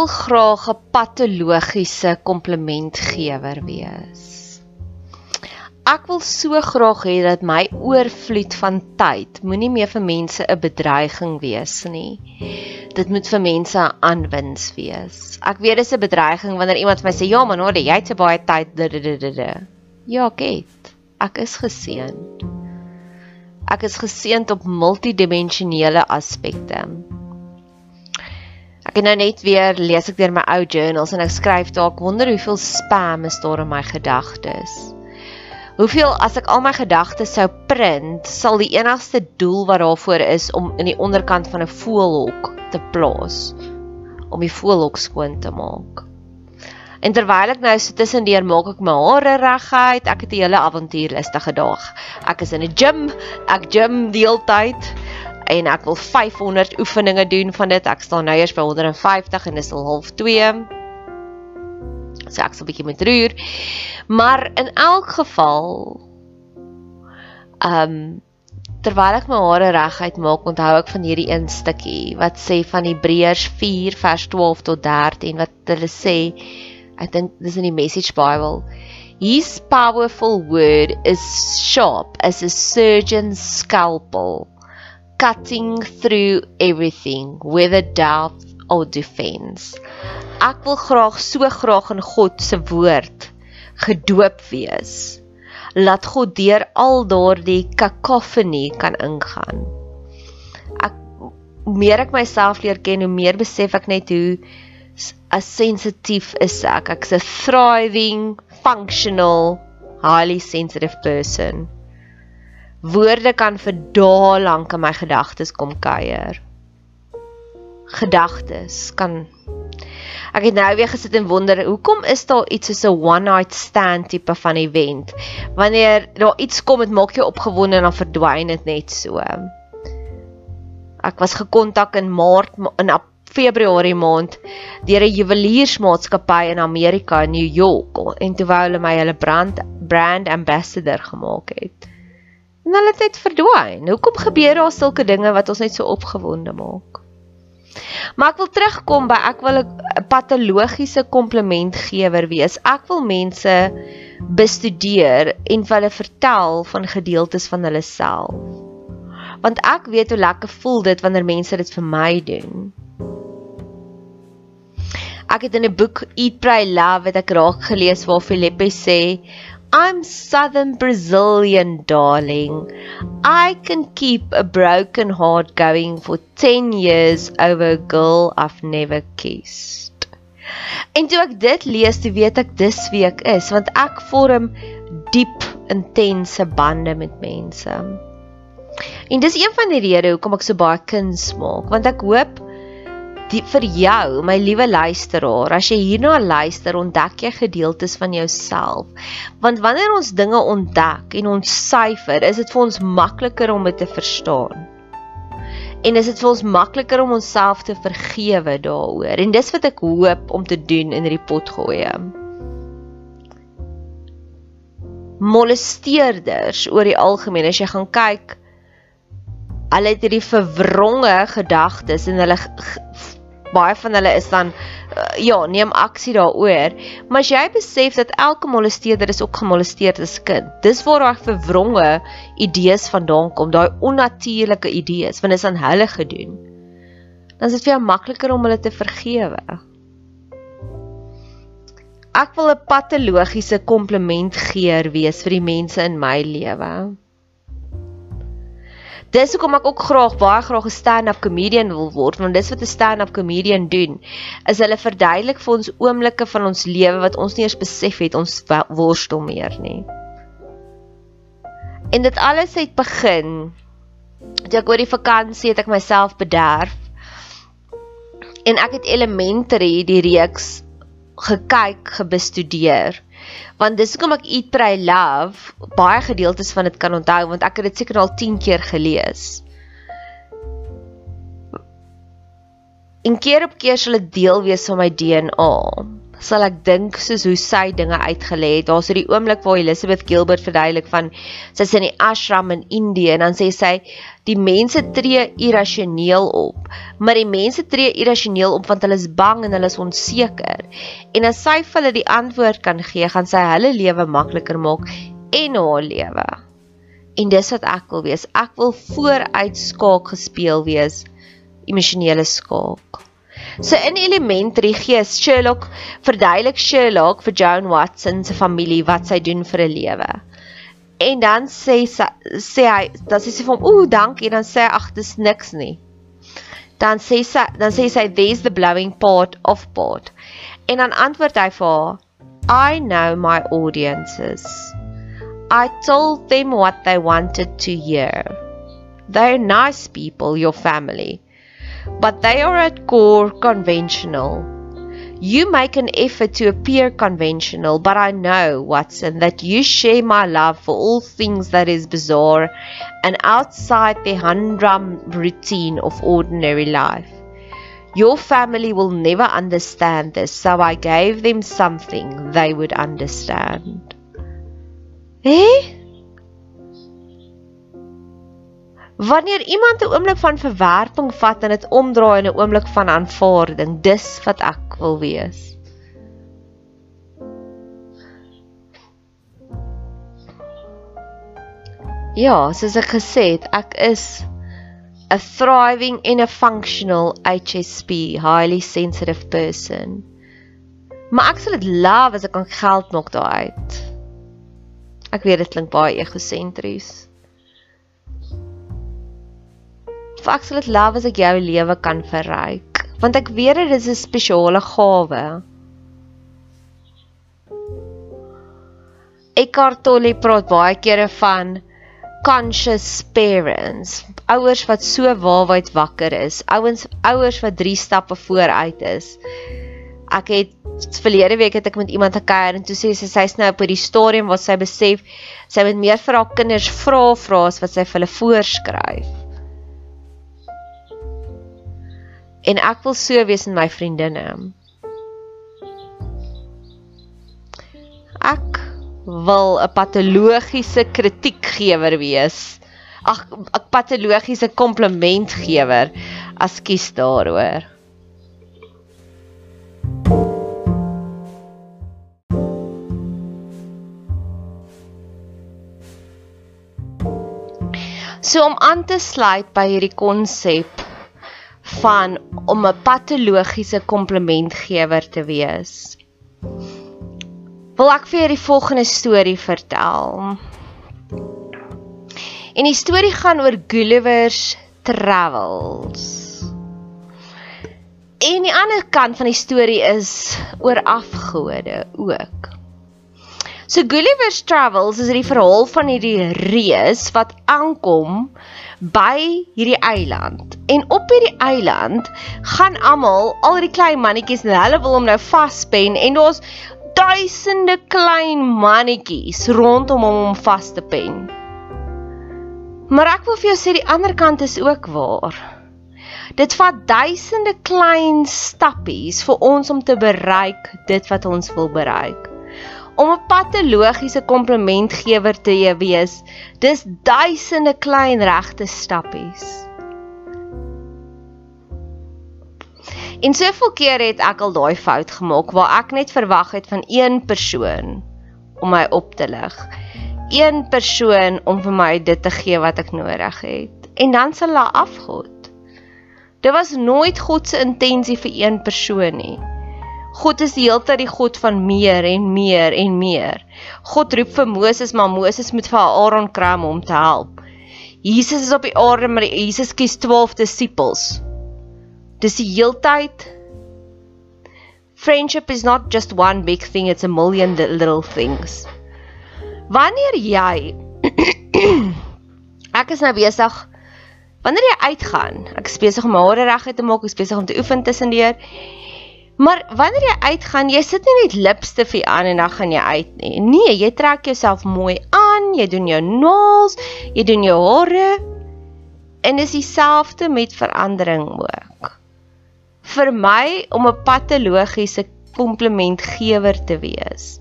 wil graag 'n patologiese komplimentgewer wees. Ek wil so graag hê dat my oorvloed van tyd moenie meer vir mense 'n bedreiging wees nie. Dit moet vir mense 'n aanwins wees. Ek weet dis 'n bedreiging wanneer iemand vir my sê, "Ja, man, hoor, jy het so baie tyd." Ja, ek het. Ek is geseënd. Ek is geseënd op multidimensionele aspekte. Ek het nou net weer lees ek deur my ou journals en ek skryf daar ek wonder hoeveel spam is daar in my gedagtes. Hoeveel as ek al my gedagtes sou print, sal die enigste doel wat daarvoor is om in die onderkant van 'n voelhok te plaas om die voelhok skoon te maak. En terwyl ek nou so tussendeur maak ek my hare reguit, ek het 'n hele avontuurlustige dag. Ek is in 'n gym, ek gym die hele tyd en ek wil 500 oefeninge doen van dit. Ek staan nou eers by 150 en dis al half 2. So ek sal 'n bietjie met roer. Maar in elk geval ehm um, terwyl ek my hare reguit maak, onthou ek van hierdie een stukkie wat sê van Hebreërs 4 vers 12 tot 13 wat hulle sê ek dink dis in die Message Bible His powerful word is sharp as a surgeon's scalpel cutting through everything whether doubt or defense. Ek wil graag so graag in God se woord gedoop wees. Laat God deur al daardie kakofonie kan ingaan. Ek meer ek myself leer ken, hoe meer besef ek net hoe as sensitief is ek. Ek's 'n thriving, functional, highly sensitive person. Woorde kan vir dae lank in my gedagtes kom kuier. Gedagtes kan Ek het nou weer gesit en wonder, hoekom is daar iets soos 'n one night stand tipe van event? Wanneer daar iets kom, dit maak jou opgewonde en dan verdwyn dit net so. Ek was gekontak in Maart in Februarie maand deur 'n juweliersmaatskappy in Amerika in New York en toe wou hulle my hulle brand brand ambassador gemaak het. En hulle het net verdwyn. Hoekom gebeur daar sulke dinge wat ons net so opgewonde maak? Maar ek wil terugkom by ek wil 'n patologiese komplimentgewer wees. Ek wil mense bestudeer en hulle vertel van gedeeltes van hulle self. Want ek weet hoe lekker voel dit wanneer mense dit vir my doen. Ek het in 'n boek Eat Pray Love het ek raak gelees waar Filippe sê I'm Southern Brazilian, darling. I can keep a broken heart going for 10 years over a girl I've never kissed. En toe ek dit lees, toe weet ek dis wie ek is, want ek vorm diep, intense bande met mense. En dis een van die redes hoekom ek so baie kuns maak, want ek hoop die, vir jou, my liewe luisteraar, as jy hierna luister, ontdek jy gedeeltes van jouself. Want wanneer ons dinge ontdek en ons syfer, is dit vir ons makliker om dit te verstaan. En is dit vir ons makliker om onsself te vergewe daaroor. En dis wat ek hoop om te doen in hierdie pot gooi. Molesteerders oor die algemeen as jy gaan kyk Hulle het hierdie verwronge gedagtes en hulle baie van hulle is dan uh, ja, neem aksie daaroor. Maar as jy besef dat elke molesteerder is ook gemolesteer as kind. Dis waar daai verwronge idees vandaan kom, daai onnatuurlike idees, want dit is aan hulle gedoen. Dan is dit vir jou makliker om hulle te vergewe. Ek wil 'n patologiese komplimentgeer wees vir die mense in my lewe. Dis hoekom ek ook graag baie graag 'n stand-up comedian wil word, want dis wat 'n stand-up comedian doen. Is hulle verduidelik vir ons oomblikke van ons lewe wat ons nie eens besef het ons worstel meer nie. En dit alles het begin toe ek oor die vakansie het ek myself bederf. En ek het elementary die reeks gekyk, gebestudeer want dis hoekom ek Eat Pray Love baie gedeeltes van dit kan onthou want ek het dit seker al 10 keer gelees. En keer op keer sal dit deel wees van my DNA sal ek dink soos hoe sy dinge uitgelê het. Daar's hierdie oomblik waar Elizabeth Gilbert verduidelik van sy's in die ashram in Indië en dan sê sy die mense tree irrasioneel op. Maar die mense tree irrasioneel op want hulle is bang en hulle is onseker. En as sy vir hulle die antwoord kan gee, gaan sy hulle lewe makliker maak en haar lewe. En dis wat ek wil wees. Ek wil vooruit skaak gespeel wees. Emosionele skaak. So in elementary gee Sherlock verduidelik Sherlock vir Joan Watson se familie wat sy doen vir 'n lewe. En dan sê sy sê hy, dan sê sy vir hom, "Ooh, dankie." Dan sê hy, "Ag, dis niks nie." Dan sê sy dan sê sy, "There's the blowing part of part." En dan antwoord hy vir haar, "I know my audiences. I told them what they wanted to hear. They're nice people, your family." But they are at core conventional. You make an effort to appear conventional, but I know, Watson, that you share my love for all things that is bizarre and outside the humdrum routine of ordinary life. Your family will never understand this, so I gave them something they would understand. Eh? Wanneer iemand 'n oomblik van verwerping vat en dit omdraai in 'n oomblik van aanvaarding, dis wat ek wil wees. Ja, soos ek gesê het, ek is a thriving and a functional HSP, highly sensitive person. Maar ek sal dit love as ek kan geld maak daaruit. Ek weet dit klink baie egosentries. Ek sal dit love as ek jou lewe kan verryk, want ek weet dit is 'n spesiale gawe. Eckhart Tolle praat baie kere van conscious parents, ouers wat so waawyd wakker is, ouens ouers wat 3 stappe vooruit is. Ek het verlede week het ek met iemand gekuier en toe sê sy sy's nou op die stadium waar sy besef sy moet meer vir haar kinders vra vra as wat sy vir hulle voorskryf. En ek wil so wees in my vriendinne. Ek wil 'n patologiese kritiekgewer wees. Ag, 'n patologiese komplimentgewer. Askies daaroor. So om aan te sluit by hierdie konsep van om 'n patologiese komplimentgewer te wees. Wil ek vir julle die volgende storie vertel. En die storie gaan oor Gulliver's Travels. En die ander kant van die storie is oor afgode ook. So Gulliver's Travels is die verhaal van hierdie reus wat aankom by hierdie eiland. En op hierdie eiland gaan almal, al die klein mannetjies en hulle wil hom nou vaspen en daar's duisende klein mannetjies rondom hom om vas te pen. Maar ek wil vir jou sê die ander kant is ook waar. Dit vat duisende klein stappies vir ons om te bereik dit wat ons wil bereik om 'n patologiese komplimentgewer te wees. Dis duisende klein regte stappies. En soveel keer het ek al daai fout gemaak waar ek net verwag het van een persoon om my op te lig. Een persoon om vir my dit te gee wat ek nodig het. En dan sal hulle afgod. Dit was nooit God se intensie vir een persoon nie. God is die hele tyd die God van meer en meer en meer. God roep vir Moses, maar Moses moet vir Aaron kry om te help. Jesus is op die aarde, maar Jesus kies 12 disippels. Dis die hele tyd Friendship is not just one big thing, it's a million little things. Wanneer jy Ek is nou besig Wanneer jy uitgaan, ek is besig om my hare reg te maak, ek is besig om te oefen tussendeur. Maar wanneer jy uitgaan, jy sit nie net lipstif aan en dan gaan jy uit nie. Nee, jy trek jouself mooi aan, jy doen jou naels, jy doen jou hare. En dis dieselfde met verandering ook. Vir my om 'n patologiese komplimentgewer te wees,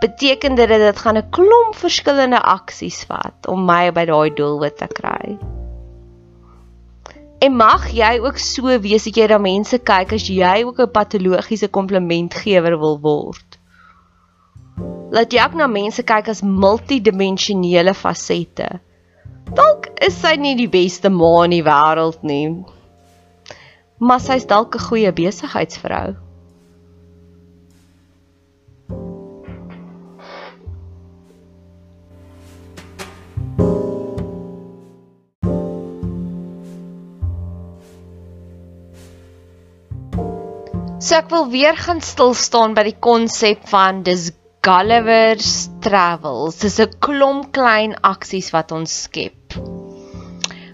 beteken dit dat dit gaan 'n klomp verskillende aksies vat om my by daai doelwit te kry. En mag jy ook so wees dat jy na mense kyk as jy ook 'n patologiese komplimentgewer wil word. Laat jy ook na mense kyk as multidimensionele fasette. Dalk is sy nie die beste ma in die wêreld nie. Maar sy's dalk 'n goeie besigheidsvrou. So ek wil weer gaan stil staan by die konsep van dis Gulliver's Travels. Dis 'n klomp klein aksies wat ons skep.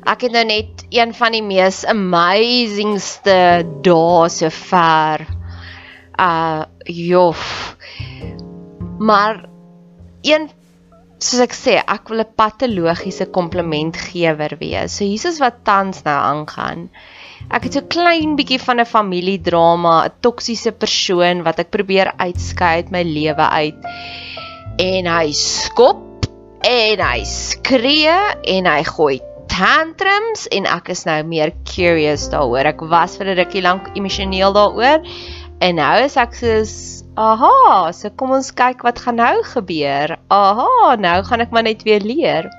Ek het nou net een van die mees amazingste dae so ver. Uh jof. Maar een soos ek sê, ek wil 'n patologiese komplimentgewer wees. So Jesus wat tans nou aangaan. Ek het so klein bietjie van 'n familiedrama, 'n toksiese persoon wat ek probeer uitskei uit my lewe uit. En hy skop en hy skree en hy gooi tantrums en ek is nou meer curious daaroor. Ek was vir 'n rukkie lank emosioneel daaroor en nou is ek soos aha, so kom ons kyk wat gaan nou gebeur. Aha, nou gaan ek maar net weer leer.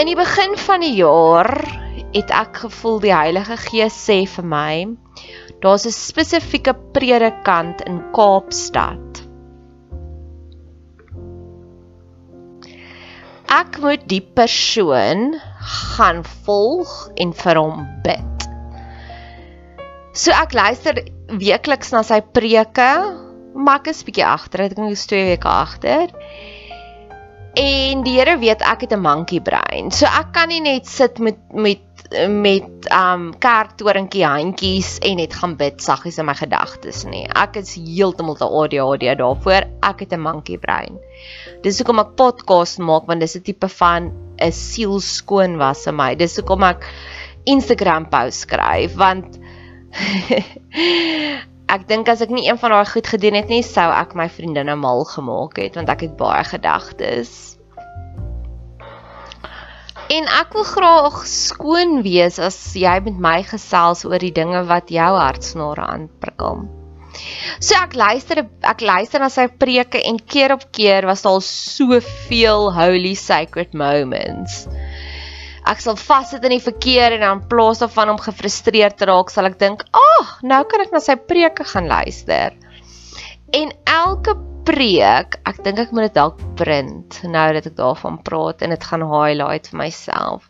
In die begin van die jaar het ek gevoel die Heilige Gees sê vir my daar's 'n spesifieke predikant in Kaapstad. Ek moet die persoon gaan volg en vir hom bid. So ek luister weekliks na sy preke, maar ek is bietjie agter, ek dink ek is 2 weke agter. En die Here weet ek het 'n monkey brein. So ek kan nie net sit met met met um kerktoringkie handjies en net gaan bid saggies in my gedagtes nie. Ek is heeltemal te ADHD daarvoor. Ek het 'n monkey brain. Dis hoekom ek podcast maak want dis 'n tipe van 'n siel skoon was in my. Dis hoekom ek Instagram post skryf want ek dink as ek nie een van daai goed gedoen het nie, sou ek my vriendinne mal gemaak het want ek het baie gedagtes. En ek wil graag skoon wees as jy met my gesels oor die dinge wat jou hartsnare aanprikkel. So ek luister ek luister na sy preke en keer op keer was daar soveel holy sacred moments. Ek sal vassit in die verkeer en dan plaas daarvan om gefrustreerd te raak, sal ek dink, "Ag, oh, nou kan ek na sy preke gaan luister." En elke preek, ek dink ek moet dit dalk print nou dat ek daarvan praat en dit gaan highlight vir myself.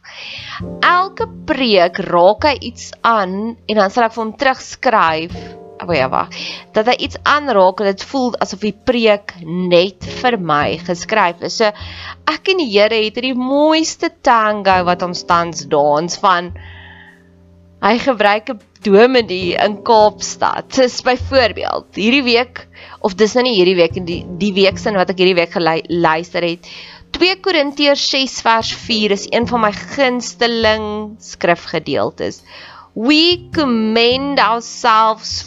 Elke preek raak hy iets aan en dan sal ek vir hom terugskryf. O ja, wag. Dat hy iets aanraak en dit voel asof die preek net vir my geskryf is. So ek en die Here het hierdie mooiste tango wat ons tans dans van hy gebruik 'n dominee in Kaapstad. Dis byvoorbeeld hierdie week of dis nou nie hierdie week en die die week sin wat ek hierdie week geluister het. 2 Korintiërs 6 vers 4 is een van my gunsteling skrifgedeeltes. We commend ourselves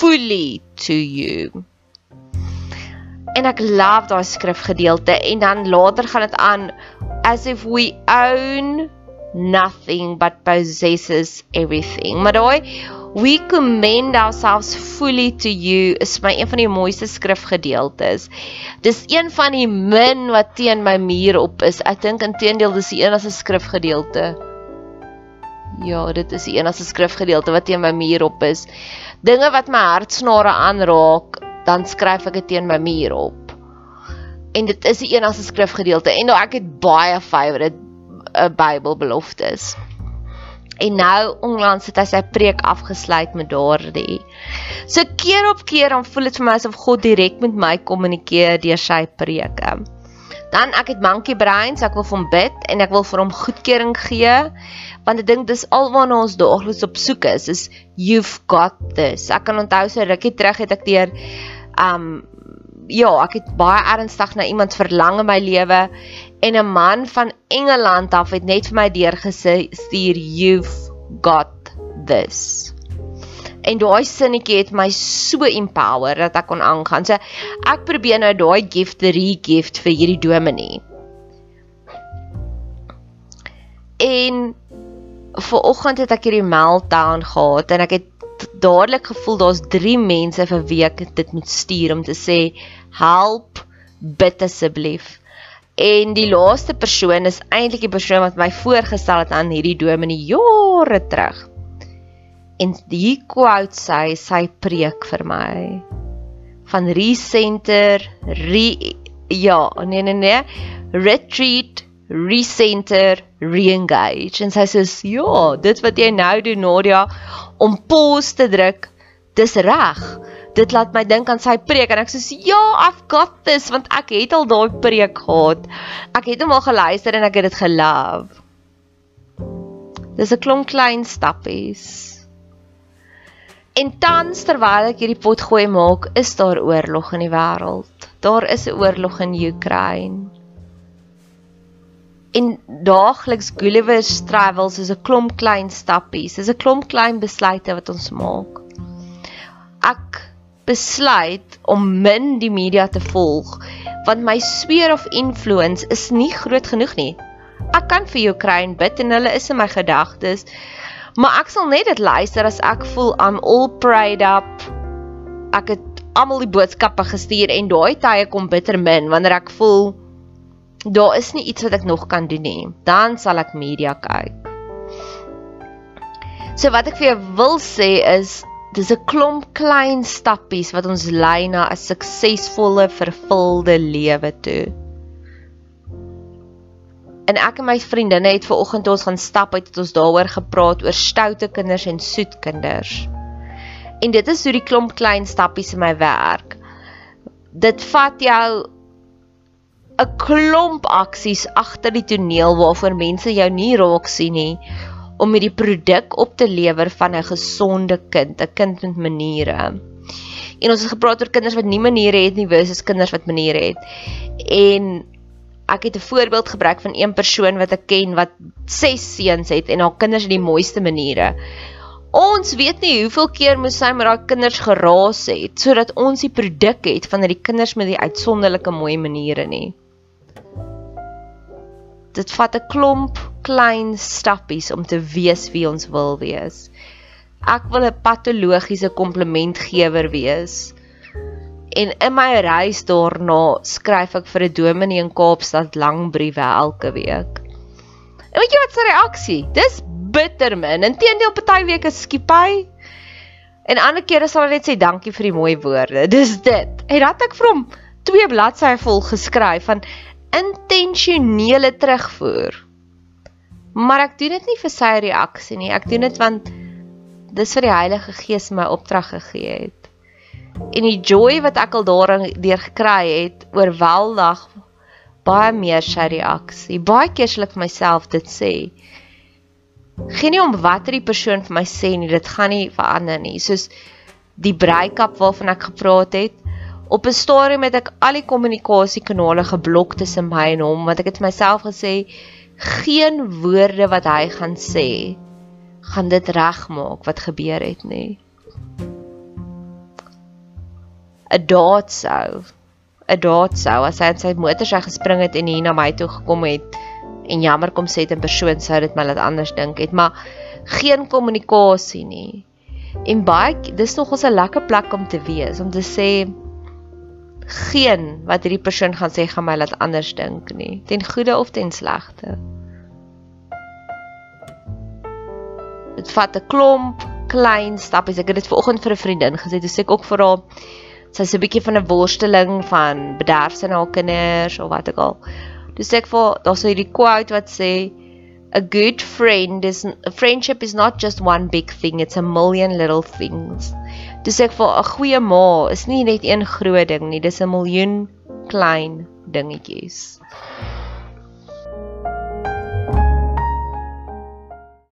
fully to you. En ek love daai skrifgedeelte en dan later gaan dit aan as if we own nothing but possesses everything. Maar daai we commend ourselves fully to you is my een van die mooiste skrifgedeeltes. Dis een van die min wat teen my muur op is. Ek dink intedeel dis die enigste skrifgedeelte. Ja, dit is die enigste skrifgedeelte wat teen my muur op is. Dinge wat my hartsnare aanraak, dan skryf ek dit teen my muur op. En dit is die enigste skrifgedeelte en nou ek het baie favorite 'n uh, Bybelbeloftes. En nou onlangs het hy sy preek afgesluit met daardie. So keer op keer dan voel dit vir my asof God direk met my kommunikeer deur sy preke. Dan ek het monkey brains, ek wil vir hom bid en ek wil vir hom goedkeuring gee want ek dink dis alwaarna ons daagliks op soek is, is you've got this. Ek kan onthou so rukkie terug het ek deur um ja, ek het baie ernstig na iemand verlang in my lewe en 'n man van Engeland af het net vir my deurgestuur you've got this. En daai sinnetjie het my so empower dat ek kon aangaan. So ek probeer nou daai gift re-gift vir hierdie dominee. En vir oggend het ek hierdie meltdown gehad en ek het dadelik gevoel daar's 3 mense vir wie ek dit moet stuur om te sê help bid asseblief. En die laaste persoon is eintlik die persoon wat my voorgestel het aan hierdie dominee jare terug. En die quote sê sy preek vir my van recenter re ja nee nee nee retreat recenter reengage. En sy sê ja dit wat jy nou doen Nadia om pause te druk dis reg. Dit laat my dink aan sy preek. En ek sê ja I've got this want ek het al daai preek gehad. Ek het hom al geluister en ek het dit gelove dis 'n klomp klein stappies. En tans terwyl ek hierdie pot gooi maak, is daar oorlog in die wêreld. Daar is 'n oorlog in Oekraïne en daagliks Gulliver's Travels is 'n klomp klein stappies, is 'n klomp klein besluite wat ons maak. Ek besluit om min die media te volg want my sphere of influence is nie groot genoeg nie. Ek kan vir Ukraine bid en hulle is in my gedagtes, maar ek sal net dit luister as ek voel I'm all prayed up. Ek het almal die boodskappe gestuur en daai tye kom bitter min wanneer ek voel daar is nie iets wat ek nog kan doen nie. Dan sal ek media kyk. So wat ek vir jou wil sê is dis 'n klomp klein stappies wat ons lei na 'n suksesvolle, vervulde lewe toe. En ek en my vriendinne het ver oggend ons gaan stap uit het ons daaroor gepraat oor stoute kinders en soet kinders. En dit is hoe die klomp klein stappies in my werk. Dit vat jou 'n klomp aksies agter die toneel waarvoor mense jou nie raak sien nie om met die produk op te lewer van 'n gesonde kind, 'n kind met maniere. En ons het gepraat oor kinders wat nie maniere het nie versus kinders wat maniere het. En ek het 'n voorbeeld gebruik van een persoon wat ek ken wat 6 seuns het en haar kinders het die mooiste maniere. Ons weet nie hoeveel keer moes sy met haar kinders geraas het sodat ons die produk het van hierdie kinders met die uitsonderlike mooi maniere nie. Dit vat 'n klomp klein stappies om te wees wie ons wil wees. Ek wil 'n patologiese komplimentgewer wees. En in my reis daarna skryf ek vir 'n dominee in Kaapstad lang briewe elke week. En weet jy wat sy reaksie? Dis bitter min. Inteendeel party weke skiep hy. En ander kere sal hy net sê dankie vir die mooi woorde. Dis dit. En dan het ek vir hom twee bladsye vol geskryf van intentionele terugvoer. Maar ek doen dit nie vir sy reaksie nie. Ek doen dit want dis vir die Heilige Gees my opdrag gegee het. En die joy wat ek al daarin deur gekry het, oorweldig baie meer sy reaksie. Baie keer sal ek vir myself dit sê. Geen nie om wat die persoon vir my sê nie, dit gaan nie verander nie. Soos die breakup waarvan ek gepraat het. Op 'n stadium het ek al die kommunikasiekanale geblok tussen my en hom want ek het myself gesê geen woorde wat hy gaan sê gaan dit regmaak wat gebeur het nie. 'n Daad sou 'n daad sou as hy in sy motor sy gespring het en hier na my toe gekom het en jammer kom sê dit in persoon sou dit my laat anders dink het, maar geen kommunikasie nie. En baie dis nog ons 'n lekker plek om te wees om te sê geen wat hierdie persoon gaan sê gaan my laat anders dink nie, ten goeie of ten slegte. Dit vat 'n klomp klein stappies. Ek het dit vanoggend vir 'n vriendin gesê, dis ek ook vir haar sy's 'n bietjie van 'n worsteling van bederf sy na haar kinders of wat ook al. Dis ek vir daar's hierdie quote wat sê a good friend is a friendship is not just one big thing, it's a million little things. Dis ek vir 'n goeie ma is nie net een groot ding nie, dis 'n miljoen klein dingetjies.